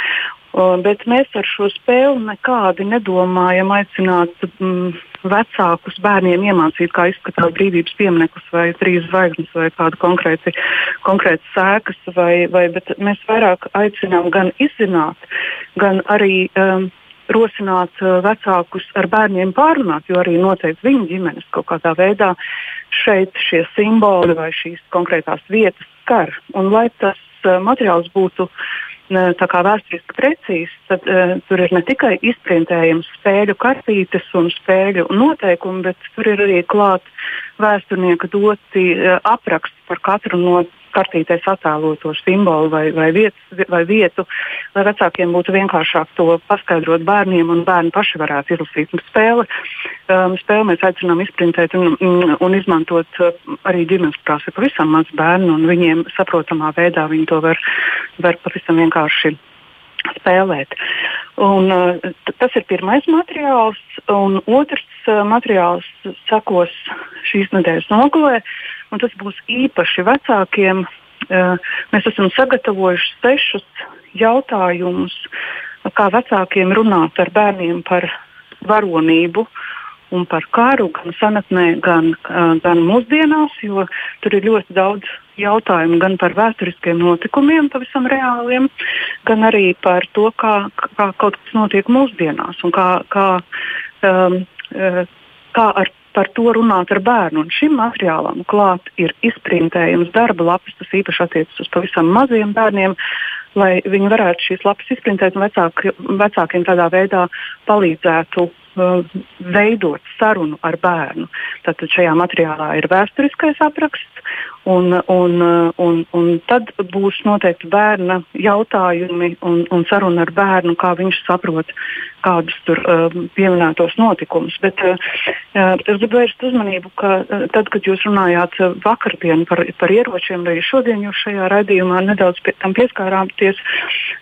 Bet mēs ar šo spēli nekādi nedomājam aicināt mm, vecākus bērniem iemācīt, kā izskatās brīvības piemineklis vai trīs zvaigznes vai kāda konkrēta sēkas. Vai, vai, mēs vairāk aicinām gan izzināt, gan arī um, rosināt uh, vecākus ar bērniem pārunāt, jo arī noteikti viņu ģimenes kaut kādā veidā šeit šie simboli vai šīs konkrētās vietas skar. Un lai tas uh, materiāls būtu vēsturiski precīzi, tad uh, tur ir ne tikai izprintējams spēļu kartītes un spēļu noteikumi, bet tur ir arī klāt vēsturnieka doti uh, apraksti par katru no kartītēs attēloto simbolu vai, vai, vietas, vai vietu, lai vecākiem būtu vienkāršāk to paskaidrot bērniem un bērni paši varētu izlasīt spēli. Um, spēli mēs aicinām izprintēt un, un, un izmantot uh, arī ģimenes prāsi pavisam maz bērnu un viņiem saprotamā veidā viņi to var, var pavisam vienkārši spēlēt. Un, uh, tas ir pirmais materiāls, un otrs uh, materiāls sekos šīs nedēļas nogalē. Tas būs īpaši vecākiem. Mēs esam sagatavojuši sešus jautājumus, kā vecākiem runāt ar bērniem par varonību un par karu gan senatnē, gan, gan mūsdienās, jo tur ir ļoti daudz jautājumu gan par vēsturiskiem notikumiem, pavisam reāliem, gan arī par to, kā, kā kaut kas notiek mūsdienās un kā, kā, um, kā ar par to runāt ar bērnu. Un šim materiālam klāt ir izprintējums darba lapas, tas īpaši attiecas uz pavisam maziem bērniem, lai viņi varētu šīs lapas izprintēt un vecāki, vecākiem tādā veidā palīdzētu Uh, veidot sarunu ar bērnu. Tātad šajā materiālā ir vēsturiskais apraksts, un, un, un, un tad būs noteikti bērna jautājumi un, un saruna ar bērnu, kā viņš saprot kādus tur um, pieminētos notikumus. Bet uh, uh, es gribu vērst uzmanību, ka uh, tad, kad jūs runājāt uh, vakardien par, par ieročiem, vai šodien jūs šajā raidījumā nedaudz pie, tam pieskārāties,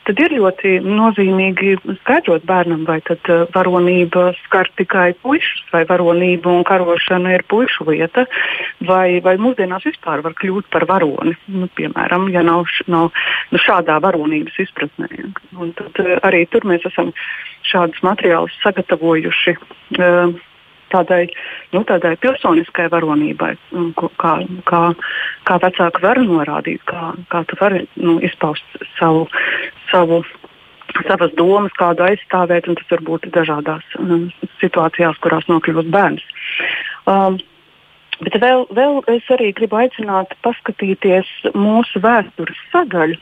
tad ir ļoti nozīmīgi skaidrot bērnam, vai tad uh, varonība skar tikai puikas, vai varonība un karošana ir puišu lieta, vai, vai mūsdienās vispār var var kļūt par varoni. Nu, piemēram, ja nav, nav nu, šādā varonības izpratnē. Un tad arī tur mēs esam šādus materiālus sagatavojuši. Uh, tādai, nu, tādai pilsoniskai varonībai, kā, kā, kā vecāki var norādīt, kā, kā tu vari nu, izpaust savu, savu, savas domas, kādu aizstāvēt, un tas var būt dažādās um, situācijās, kurās nokļūst bērns. Um, Bet vēl, vēl es arī gribu aicināt paskatīties mūsu vēstures sadaļu,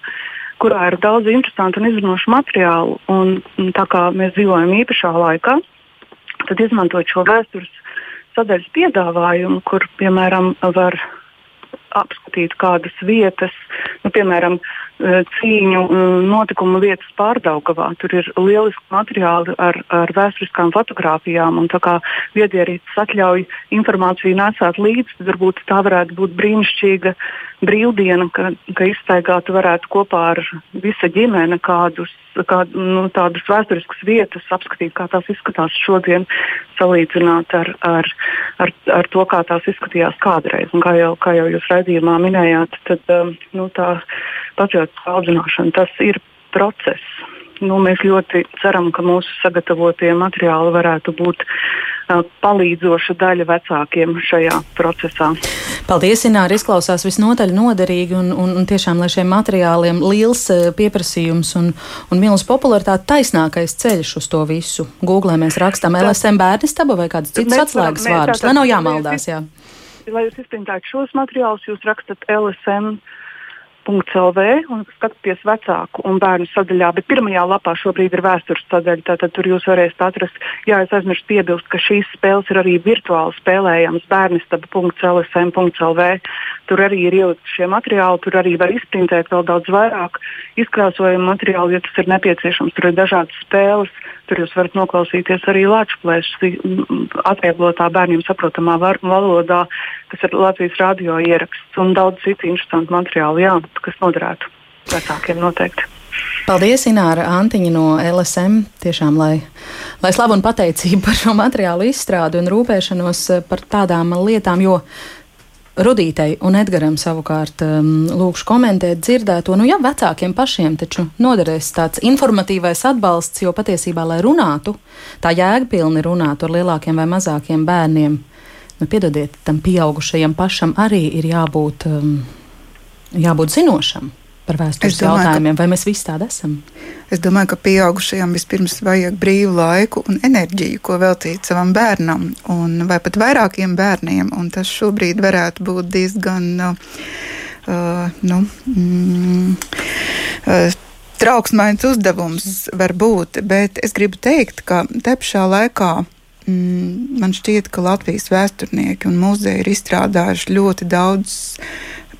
kurā ir daudz interesantu un izrunāšu materiālu. Un, tā kā mēs dzīvojam īpašā laikā, tad izmantot šo vēstures sadaļas piedāvājumu, kur piemēram var apskatīt kādas vietas, nu, piemēram, cīņu mm, notikumu vietas pārdaugavā. Tur ir lieliski materiāli ar, ar vēsturiskām fotografijām, un tā kā viedierīces atļauj informāciju nesāt līdzi, tad varbūt tā varētu būt brīnišķīga brīvdiena, ka, ka izstaigātu varētu kopā ar visa ģimene kādus, kād, nu, tādas vēsturiskas vietas, apskatīt, kā tās izskatās šodien, salīdzināt ar, ar, ar, ar to, kā tās izskatījās kādreiz. Un kā jau, kā jau jūs redzījumā minējāt, tad um, nu, tā patriotiskā audzināšana tas ir process. Nu, mēs ļoti ceram, ka mūsu sagatavotie materiāli varētu būt uh, palīdzoša daļa vecākiem šajā procesā. Paldies, Ināra, izklausās visnotaļ noderīgi un, un, un tiešām, lai šiem materiāliem liels pieprasījums un, un milz popularitāte taisnākais ceļš uz to visu. Google mēs rakstām LSM bērnistaba vai kādas citas atslēgas vārdus, lai nav jāmaldās. Jā. Lai jūs izpildītu šos materiālus, jūs rakstat LSM CLV un skatāties vecāku un bērnu sadaļā, bet pirmajā lapā šobrīd ir vēstures sadaļa. Tātad tur jūs varēsiet atrast, jā, es aizmirsu piebilst, ka šīs spēles ir arī virtuāli spēlējamas bērnistaba.lsm.lv. Tur arī ir ielikti šie materiāli, tur arī var izprintēt vēl daudz vairāk izkrāsojumu materiālu, ja tas ir nepieciešams. Tur ir dažādas spēles, tur jūs varat noklausīties arī lāču plēšas atvieglotā bērniem saprotamā valodā, kas ir Latvijas radio ieraksts un daudz citu interesantu materiālu. Jā kas noderētu vecākiem noteikti. Paldies, Ināra Antiņa no LSM. Tiešām, lai, lai slavu un pateicību par šo materiālu izstrādi un rūpēšanos par tādām lietām, jo Rudītei un Edgaram savukārt um, lūkšu komentēt dzirdēto. Nu, jā, vecākiem pašiem taču noderēs tāds informatīvais atbalsts, jo patiesībā, lai runātu, tā jēgpilni runātu ar lielākiem vai mazākiem bērniem, nu, piedodiet, tam pieaugušajam pašam arī ir jābūt. Um, jābūt zinošam par vēstures domāju, jautājumiem, ka, vai mēs visi tādi esam? Es domāju, ka pieaugušajam vispirms vajag brīvu laiku un enerģiju, ko veltīt savam bērnam, un, vai pat vairākiem bērniem. Tas šobrīd varētu būt diezgan. Uh, nu, mm, uh, Trauksmains uzdevums var būt, bet es gribu teikt, ka te pašā laikā mm, man šķiet, ka Latvijas vēsturnieki un muzeji ir izstrādājuši ļoti daudz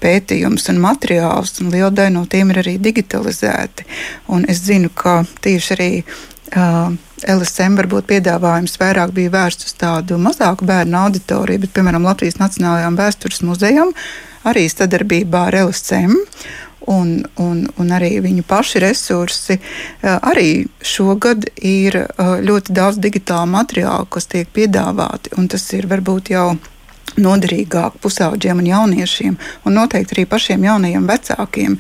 pētījums un materiāls, un liela daļa no tiem ir arī digitalizēti. Un es zinu, ka tieši arī uh, LSM varbūt piedāvājums vairāk bija vērsts uz tādu mazāku bērnu auditoriju, bet, piemēram, Latvijas Nacionālajām vēstures muzejam arī sadarbībā ar LSM. Un, un, un arī viņu paši resursi. Arī šogad ir ļoti daudz digitālu materiālu, kas tiek piedāvāti, tas ir varbūt jau noderīgāk pusauģiem un jauniešiem, un noteikti arī pašiem jaunajiem vecākiem.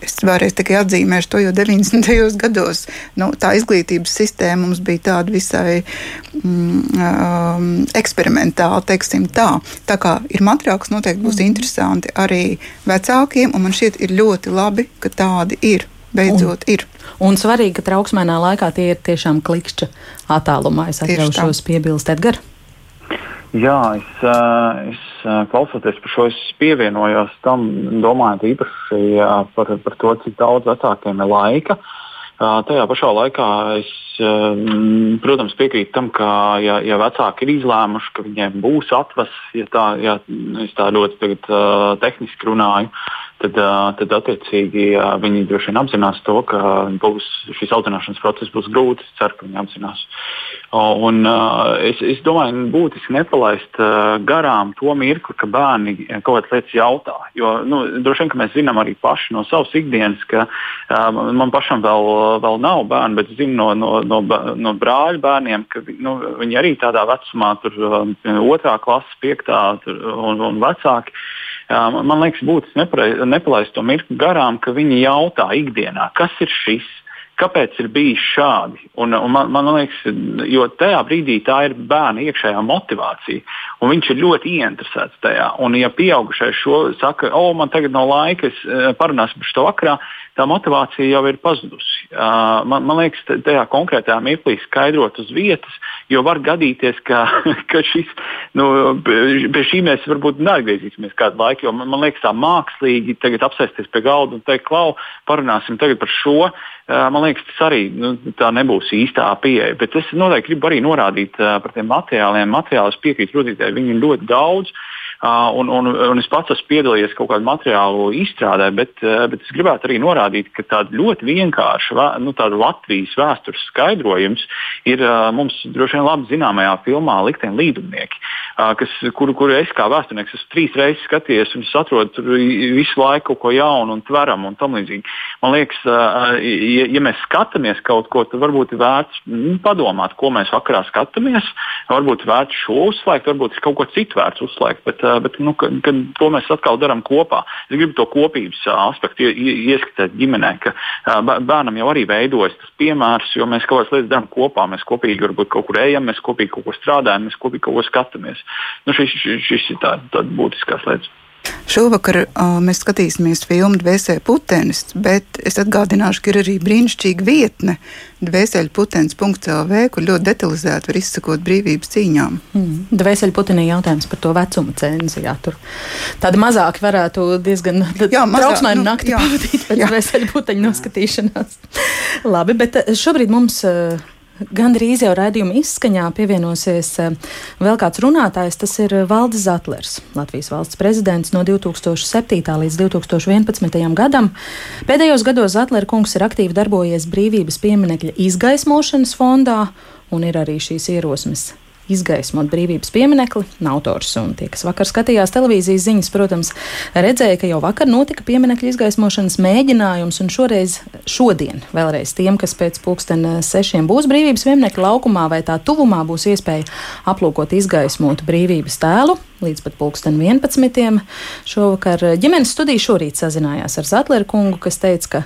Es vēlreiz tikai atzīmēšu to, jo 90. gados nu, tā izglītības sistēma mums bija tāda visai mm, um, eksperimentāla, teiksim tā. Tā kā ir materiāli, kas noteikti būs mm. interesanti arī vecākiem, un man šķiet ir ļoti labi, ka tādi ir. Beidzot, un, ir. Un svarīgi, ka trauksmēnā laikā tie ir tiešām klikšķa attālumā. Es atļaušos piebilst Edgars. Jā, es, eh, es eh, klausoties par šo, es pievienojos tam, domājot īpaši par, par to, cik daudz vecākiem ir laika. Tajā pašā laikā es, protams, piekrītu tam, ka, ja, ja vecāki ir izlēmuši, ka viņiem būs atvas, ja tā, ja es tā ļoti tagad, uh, tehniski runāju, tad, tad attiecīgi viņi droši vien apzinās to, ka būs, šīs audzināšanas process būs grūts. Es ceru, ka viņi apzinās. Un, es, es domāju, būtiski nepalaist garām to mirkli, ka bērni kaut kādas lietas jautā. Jo nu, droši vien mēs zinām arī paši no savas ikdienas, ka man pašam vēl, vēl nav bērni, bet zinu no, no, no, no brāļu bērniem, ka nu, viņi arī tādā vecumā, tur otrā klases, piektā tur, un, un vecāki man liekas, būtu nepalaist to mirkli garām, ka viņi jautā ikdienā, kas ir šis. Kāpēc ir bijis šādi? Un, un man, man liekas, jo tajā brīdī tā ir bērna iekšējā motivācija, un viņš ir ļoti ieinteresēts tajā. Un, ja pieaugušais šo saka, o, man tagad nav laika, es parunāsim par to vakarā, tā motivācija jau ir pazudusi. Uh, man, man liekas, tajā konkrētajā mirklī skaidrot uz vietas, jo var gadīties, ka, *laughs* ka šis, nu, pie šī mēs varbūt neatgriezīsimies kādu laiku. Jo man, man liekas, tā mākslīgi apsēsties pie galda un teikt, klau, parunāsim tagad par šo. Man liekas, tas arī nu, nebūs īstā pieeja. Bet es noteikti gribu arī norādīt par tiem materiāliem. Materiālus piekrīt rudītē, viņi ir ļoti daudz. Uh, un, un, un es pats esmu piedalījies kaut kādu materiālu izstrādē, bet, bet es gribētu arī norādīt, ka tāda ļoti vienkārša nu, Latvijas vēstures skaidrojums ir mums droši vien labi zināmajā filmā Likteņa līdumnieki, kas, kuru, kuru es kā vēsturnieks esmu trīs reizes skatījies un es atrodu tur visu laiku kaut ko jaunu un tveramu un tam līdzīgi. Man liekas, ja, ja mēs skatāmies kaut ko, tad varbūt ir vērts nu, padomāt, ko mēs vakarā skatāmies. Varbūt vērts šo uzslēgt, varbūt ir kaut ko citu vērts uzslēgt. Bet, bet nu, kad, kad to mēs atkal darām kopā. Es gribu to kopības aspektu ieskatīt ģimenē, ka bērnam jau arī veidojas tas piemērs, jo mēs kaut kādas lietas darām kopā. Mēs kopīgi varbūt kaut kur ejam, mēs kopīgi kaut ko strādājam, mēs kopīgi kaut ko skatāmies. Nu, šis, šis, šis ir tāds tā būtiskās lietas. Šovakar uh, mēs skatīsimies filmu Dvēseli putenis, bet es atgādināšu, ka ir arī brīnišķīga vietne Dvēseli putenis.lv, kur ļoti detalizēti var izsakot brīvības cīņām. Mm. Dvēseli putenī jautājums par to vecuma cenzi. Jā, tur tāda mazāk varētu diezgan trauksmainu nu, nakti pavadīt pēc dvēseli puteņu noskatīšanās. Labi, bet šobrīd mums. Uh, Gan drīz jau raidījuma izskaņā pievienosies eh, vēl kāds runātājs. Tas ir Valdis Zatlers, Latvijas valsts prezidents no 2007. līdz 2011. gadam. Pēdējos gados Zatlera kungs ir aktīvi darbojies brīvības pieminekļa izgaismošanas fondā un ir arī šīs ierosmes izgaismot brīvības pieminekli. Autors un tie, kas vakar skatījās televīzijas ziņas, protams, redzēja, ka jau vakar notika pieminekļa izgaismošanas mēģinājums, un šoreiz, šodien, vēlreiz tiem, kas pēc pulksten sešiem būs brīvības pieminekļa laukumā vai tā tuvumā, būs iespēja aplūkot izgaismotu brīvības tēlu. Līdz pat pulksten 11. šovakar ģimenes studija šorīt sazinājās ar Zatleru kungu, kas teica, ka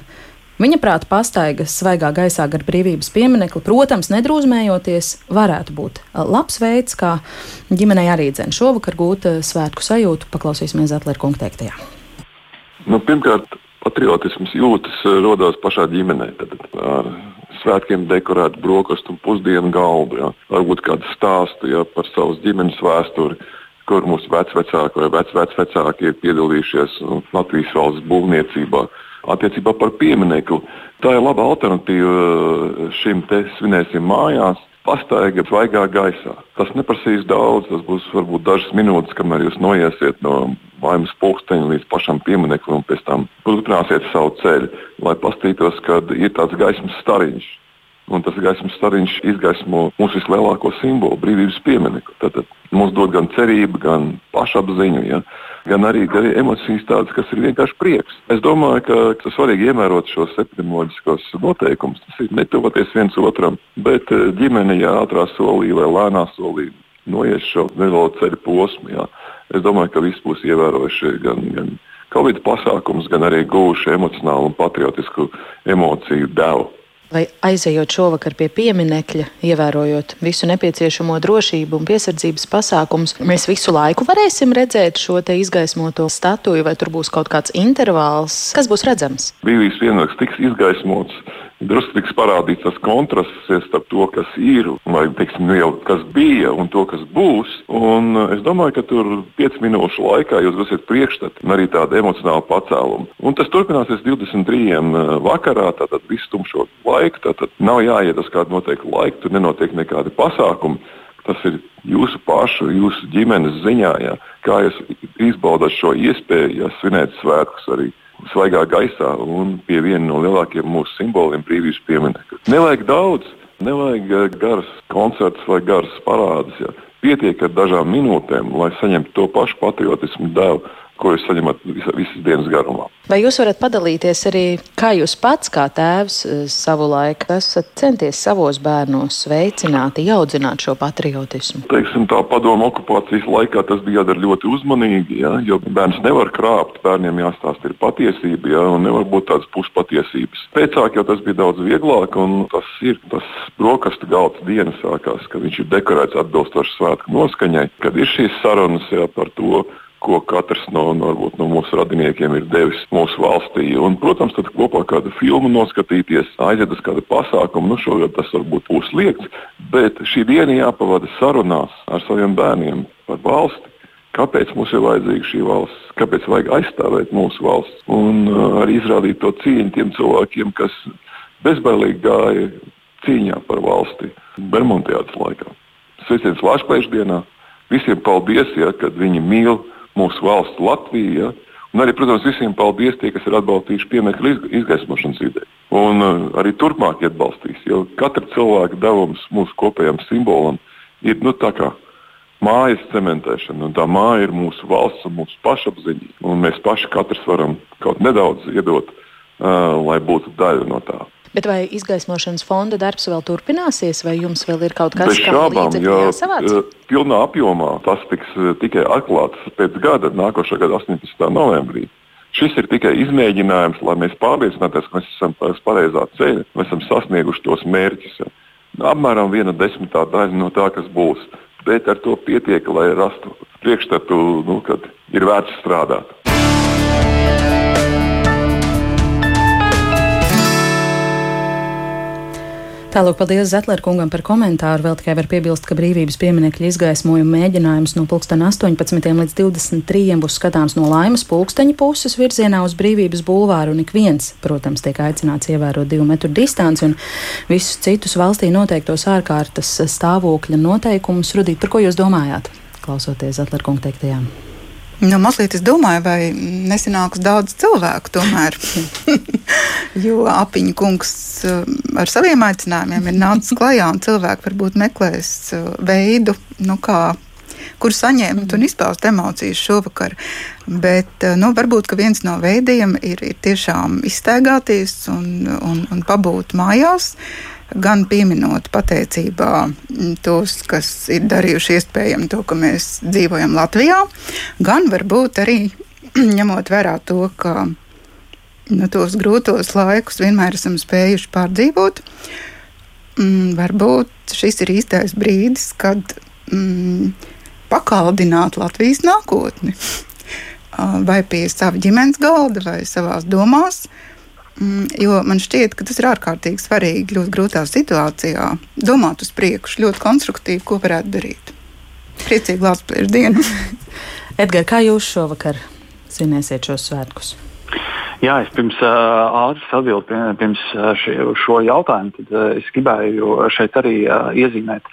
Viņa prāta pastaiga svaigā gaisā gar brīvības pieminekli, protams, nedrūzmējoties, varētu būt labs veids, kā ģimenei arī dzēn šovakar gūt svētku sajūtu. Paklausīsimies Zetlera kunga teiktajā. Nu, pirmkārt, patriotisms jūtas rodās pašā ģimenē. Tad, ar svētkiem dekorētu brokastu un pusdienu galdu. Ja. Varbūt kādu stāstu ja, par savas ģimenes vēsturi, kur mūsu vecvecāki vai vecvecāki ir piedalījušies Latvijas valsts būvniecībā attiecībā par pieminiektu. Tā ir laba alternatīva šim te svinēsim mājās. Pastaiga svaigā gaisā. Tas neprasīs daudz, tas būs varbūt dažas minūtes, kamēr jūs noiesiet no mājas pulksteņa līdz pašam piemineklim un pēc tam turpināsiet savu ceļu, lai pastītos, ka ir tāds gaismas stariņš. Un tas gaismas stariņš izgaismo mūsu vislielāko simbolu, brīvības pieminiektu. Tad mums dod gan cerību, gan pašapziņu. Ja? Gan arī, arī emocijas tādas, kas ir vienkārši prieks. Es domāju, ka ir svarīgi ievērot šos epidemioloģiskos noteikumus. Tas ir netuvoties viens otram, bet eh, ģimene, ja ātrā solī vai lēnā solī noies šo nelielo ceļu posmu, jā. es domāju, ka visi būs ievērojuši gan, gan Covid pasākumus, gan arī gūši emocionālu un patriotisku emociju devu. Vai aizejot šovakar pie pieminekļa, ievērojot visu nepieciešamo drošību un piesardzības pasākumus, mēs visu laiku varēsim redzēt šo izgaismoto statuju, vai tur būs kaut kāds intervāls? Kas būs redzams? Brīvības pienāks tiks izgaismots drusku tiks parādīts tas kontrasts starp to, kas ir, vai teiksim, nu jau kas bija un to, kas būs. Un eh, es domāju, ka tur 5 minūšu laikā jūs būsiet priekšstati un arī tādu emocionālu pacēlumu. Un tas turpināsies 23. Eh, vakarā, tātad visu tumšo laiku. Tātad nav jāiet uz kādu noteiktu laiku, tur nenotiek nekādi pasākumi. Tas ir jūsu pašu, jūsu ģimenes ziņā, jā, kā jūs izbaudat šo iespēju, ja svinēt svētkus arī svaigā gaisā un pie viena no lielākajiem mūsu simboliem - brīvības pieminiekta. Nevajag daudz, nevajag eh, garas koncerts vai garas parādes. Ja. Pietiek ar dažām minūtēm, lai saņemtu to pašu patriotismu devu, ko jūs saņemat visa, visas dienas garumā. Vai jūs varat padalīties arī, kā jūs pats, kā tēvs, eh, savu laiku esat centies savos bērnos veicināt, iaudzināt šo patriotismu? Teiksim, tā padomu okupācijas laikā tas bija jādara ļoti uzmanīgi, ja, jo bērns nevar krāpt, bērniem jāstāsta ir patiesība, ja, un nevar būt tādas puspatiesības. Pēcāk jau tas bija daudz vieglāk, un tas ir tas brokastu galds dienas sākās, kad viņš ir dekorēts atbilstoši svētku noskaņai, kad ir šīs sarunas ja, par to, ko katrs no, no, varbūt, no mūsu radiniekiem ir devis mūsu valstī. Un, protams, tad kopā kādu filmu noskatīties, aiziet uz kādu pasākumu. Nu, šogad tas varbūt būs liekts, bet šī diena jāpavada sarunās ar saviem bērniem par valsti. Kāpēc mums ir vajadzīga šī valsts? Kāpēc vajag aizstāvēt mūsu valsts? Un uh, arī izrādīt to cieņu tiem cilvēkiem, kas bezbailīgi gāja cīņā par valsti Bermudas laikā. Sveiciens Latvijas dienā! Visiem paldies, ja, kad viņi mīl mūsu valsts Latviju. Ja, Un arī, protams, visiem paldies tie, kas ir atbalstījuši piemekļu izgaismošanas ideju. Un uh, arī turpmāk atbalstīs, jo katra cilvēka devums mūsu kopējam simbolam ir nu, tā kā mājas cementēšana. Tā māja ir mūsu valsts un mūsu pašapziņa. Un mēs paši katrs varam kaut nedaudz iedot, uh, lai būtu daļa no tā. Bet vai izgaismošanas fonda darbs vēl turpināsies, vai jums vēl ir kaut kas tāds, kas manā skatījumā, pilnā apjomā tas tiks eh, tikai atklāts pēc gada, nākošā gada 18. novembrī. Šis ir tikai izmēģinājums, lai mēs pārliecinātos, ka mēs esam uz pareizā ceļa, mēs esam sasnieguši tos mērķus. Apmēram viena desmitā daļa no tā, kas būs. Bet ar to pietiek, lai rastu priekšstatu, nu, kad ir vērts strādāt. Tālāk, paldies Zetler kungam par komentāru. Vēl tikai var piebilst, ka brīvības pieminekļa izgaismojuma mēģinājums no 18. līdz 23. būs skatāms no laimas pulksteņa puses virzienā uz brīvības bulvāru, un ik viens, protams, tiek aicināts ievērot divu metru distanci un visus citus valstī noteiktos ārkārtas stāvokļa noteikumus. Rudīt, par ko jūs domājāt, klausoties Zetler kunga teiktajām? Nu, mazliet es domāju, vai nesanāks daudz cilvēku tomēr. *laughs* jo apiņu kungs eh, ar saviem aicinājumiem ir nācis klajā, un cilvēki varbūt meklēs eh, veidu, nu, kā kur saņemt un izpaust emocijas šovakar. Bet eh, nu, varbūt viens no veidiem ir, ir tiešām izstaigāties un, un, un pabūt mājās. Uh, gan pieminot pateicībā tos, kas ir darījuši iespējami to, ka mēs dzīvojam Latvijā, gan varbūt arī *clears throat* ņemot vērā to, ka nu, tos grūtos laikus vienmēr esam spējuši pārdzīvot. Mm, varbūt šis ir īstais brīdis, kad mm, pakaldināt Latvijas nākotni. *laughs* Vai pie sava ģimenes galda, vai savās domās, uh, jo man šķiet, ka tas ir ārkārtīgi svarīgi ļoti grūtā situācijā. Domāt uz priekšu, ļoti konstruktīvi, ko varētu darīt. Priecīgi Latvijas dienu! *laughs* Edgars, kā jūs šovakar svinēsiet šos svētkus? Jā, es pirms uh, ātras atbildēju pirms uh, šo jautājumu. Tad, uh, es gribēju šeit arī uh, iezīmēt,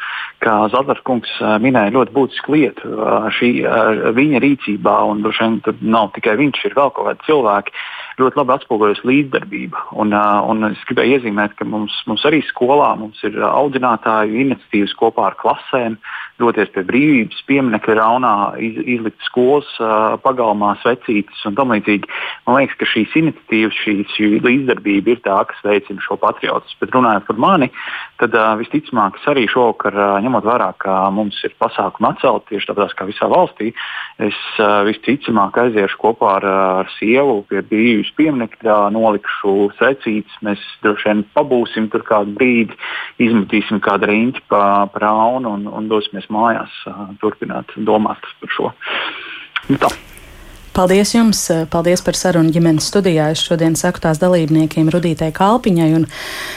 ka Zvaigznes kungs uh, minēja ļoti būtisku lietu. Uh, šī, uh, viņa rīcībā, un droši vien tur nav tikai viņš, ir vēl kaut kādi cilvēki, uh, ļoti labi atspoguļojas līdzdarbība. Un, un es gribēju iezīmēt, ka mums, mums arī skolā mums ir audzinātāju iniciatīvas kopā ar klasēm, doties pie brīvības pieminiekta raunā, iz, izlikt skolas pagalmā svecītes un tam līdzīgi. Man liekas, ka šīs iniciatīvas, šī, šī līdzdarbība ir tā, kas veicina šo patriotismu. Bet runājot par mani, tad uh, visticamāk es arī šovakar, uh, ņemot vērā, ka mums ir pasākumi atcelti tieši tāpēc kā visā valstī, es uh, visticamāk aiziešu kopā ar, ar sievu pie brīvības pieminiekta, nolikšu secītes, mēs droši vien pabūsim tur kādu brīdi, izmetīsim kādu riņķi pa, pa raunu un, un dosimies mājās uh, turpināt domāt par šo. Nu, tā. Paldies jums, paldies par sarunu ģimenes studijā. Es šodien saku tās dalībniekiem Rudītei Kalpiņai un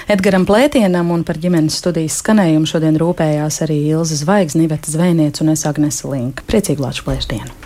Edgaram Plētienam, un par ģimenes studijas skanējumu šodien rūpējās arī Ilza Zvaigznes, Niveta Zvejniec un es Agnese Linka. Priecīgu Latvijas plēšdienu!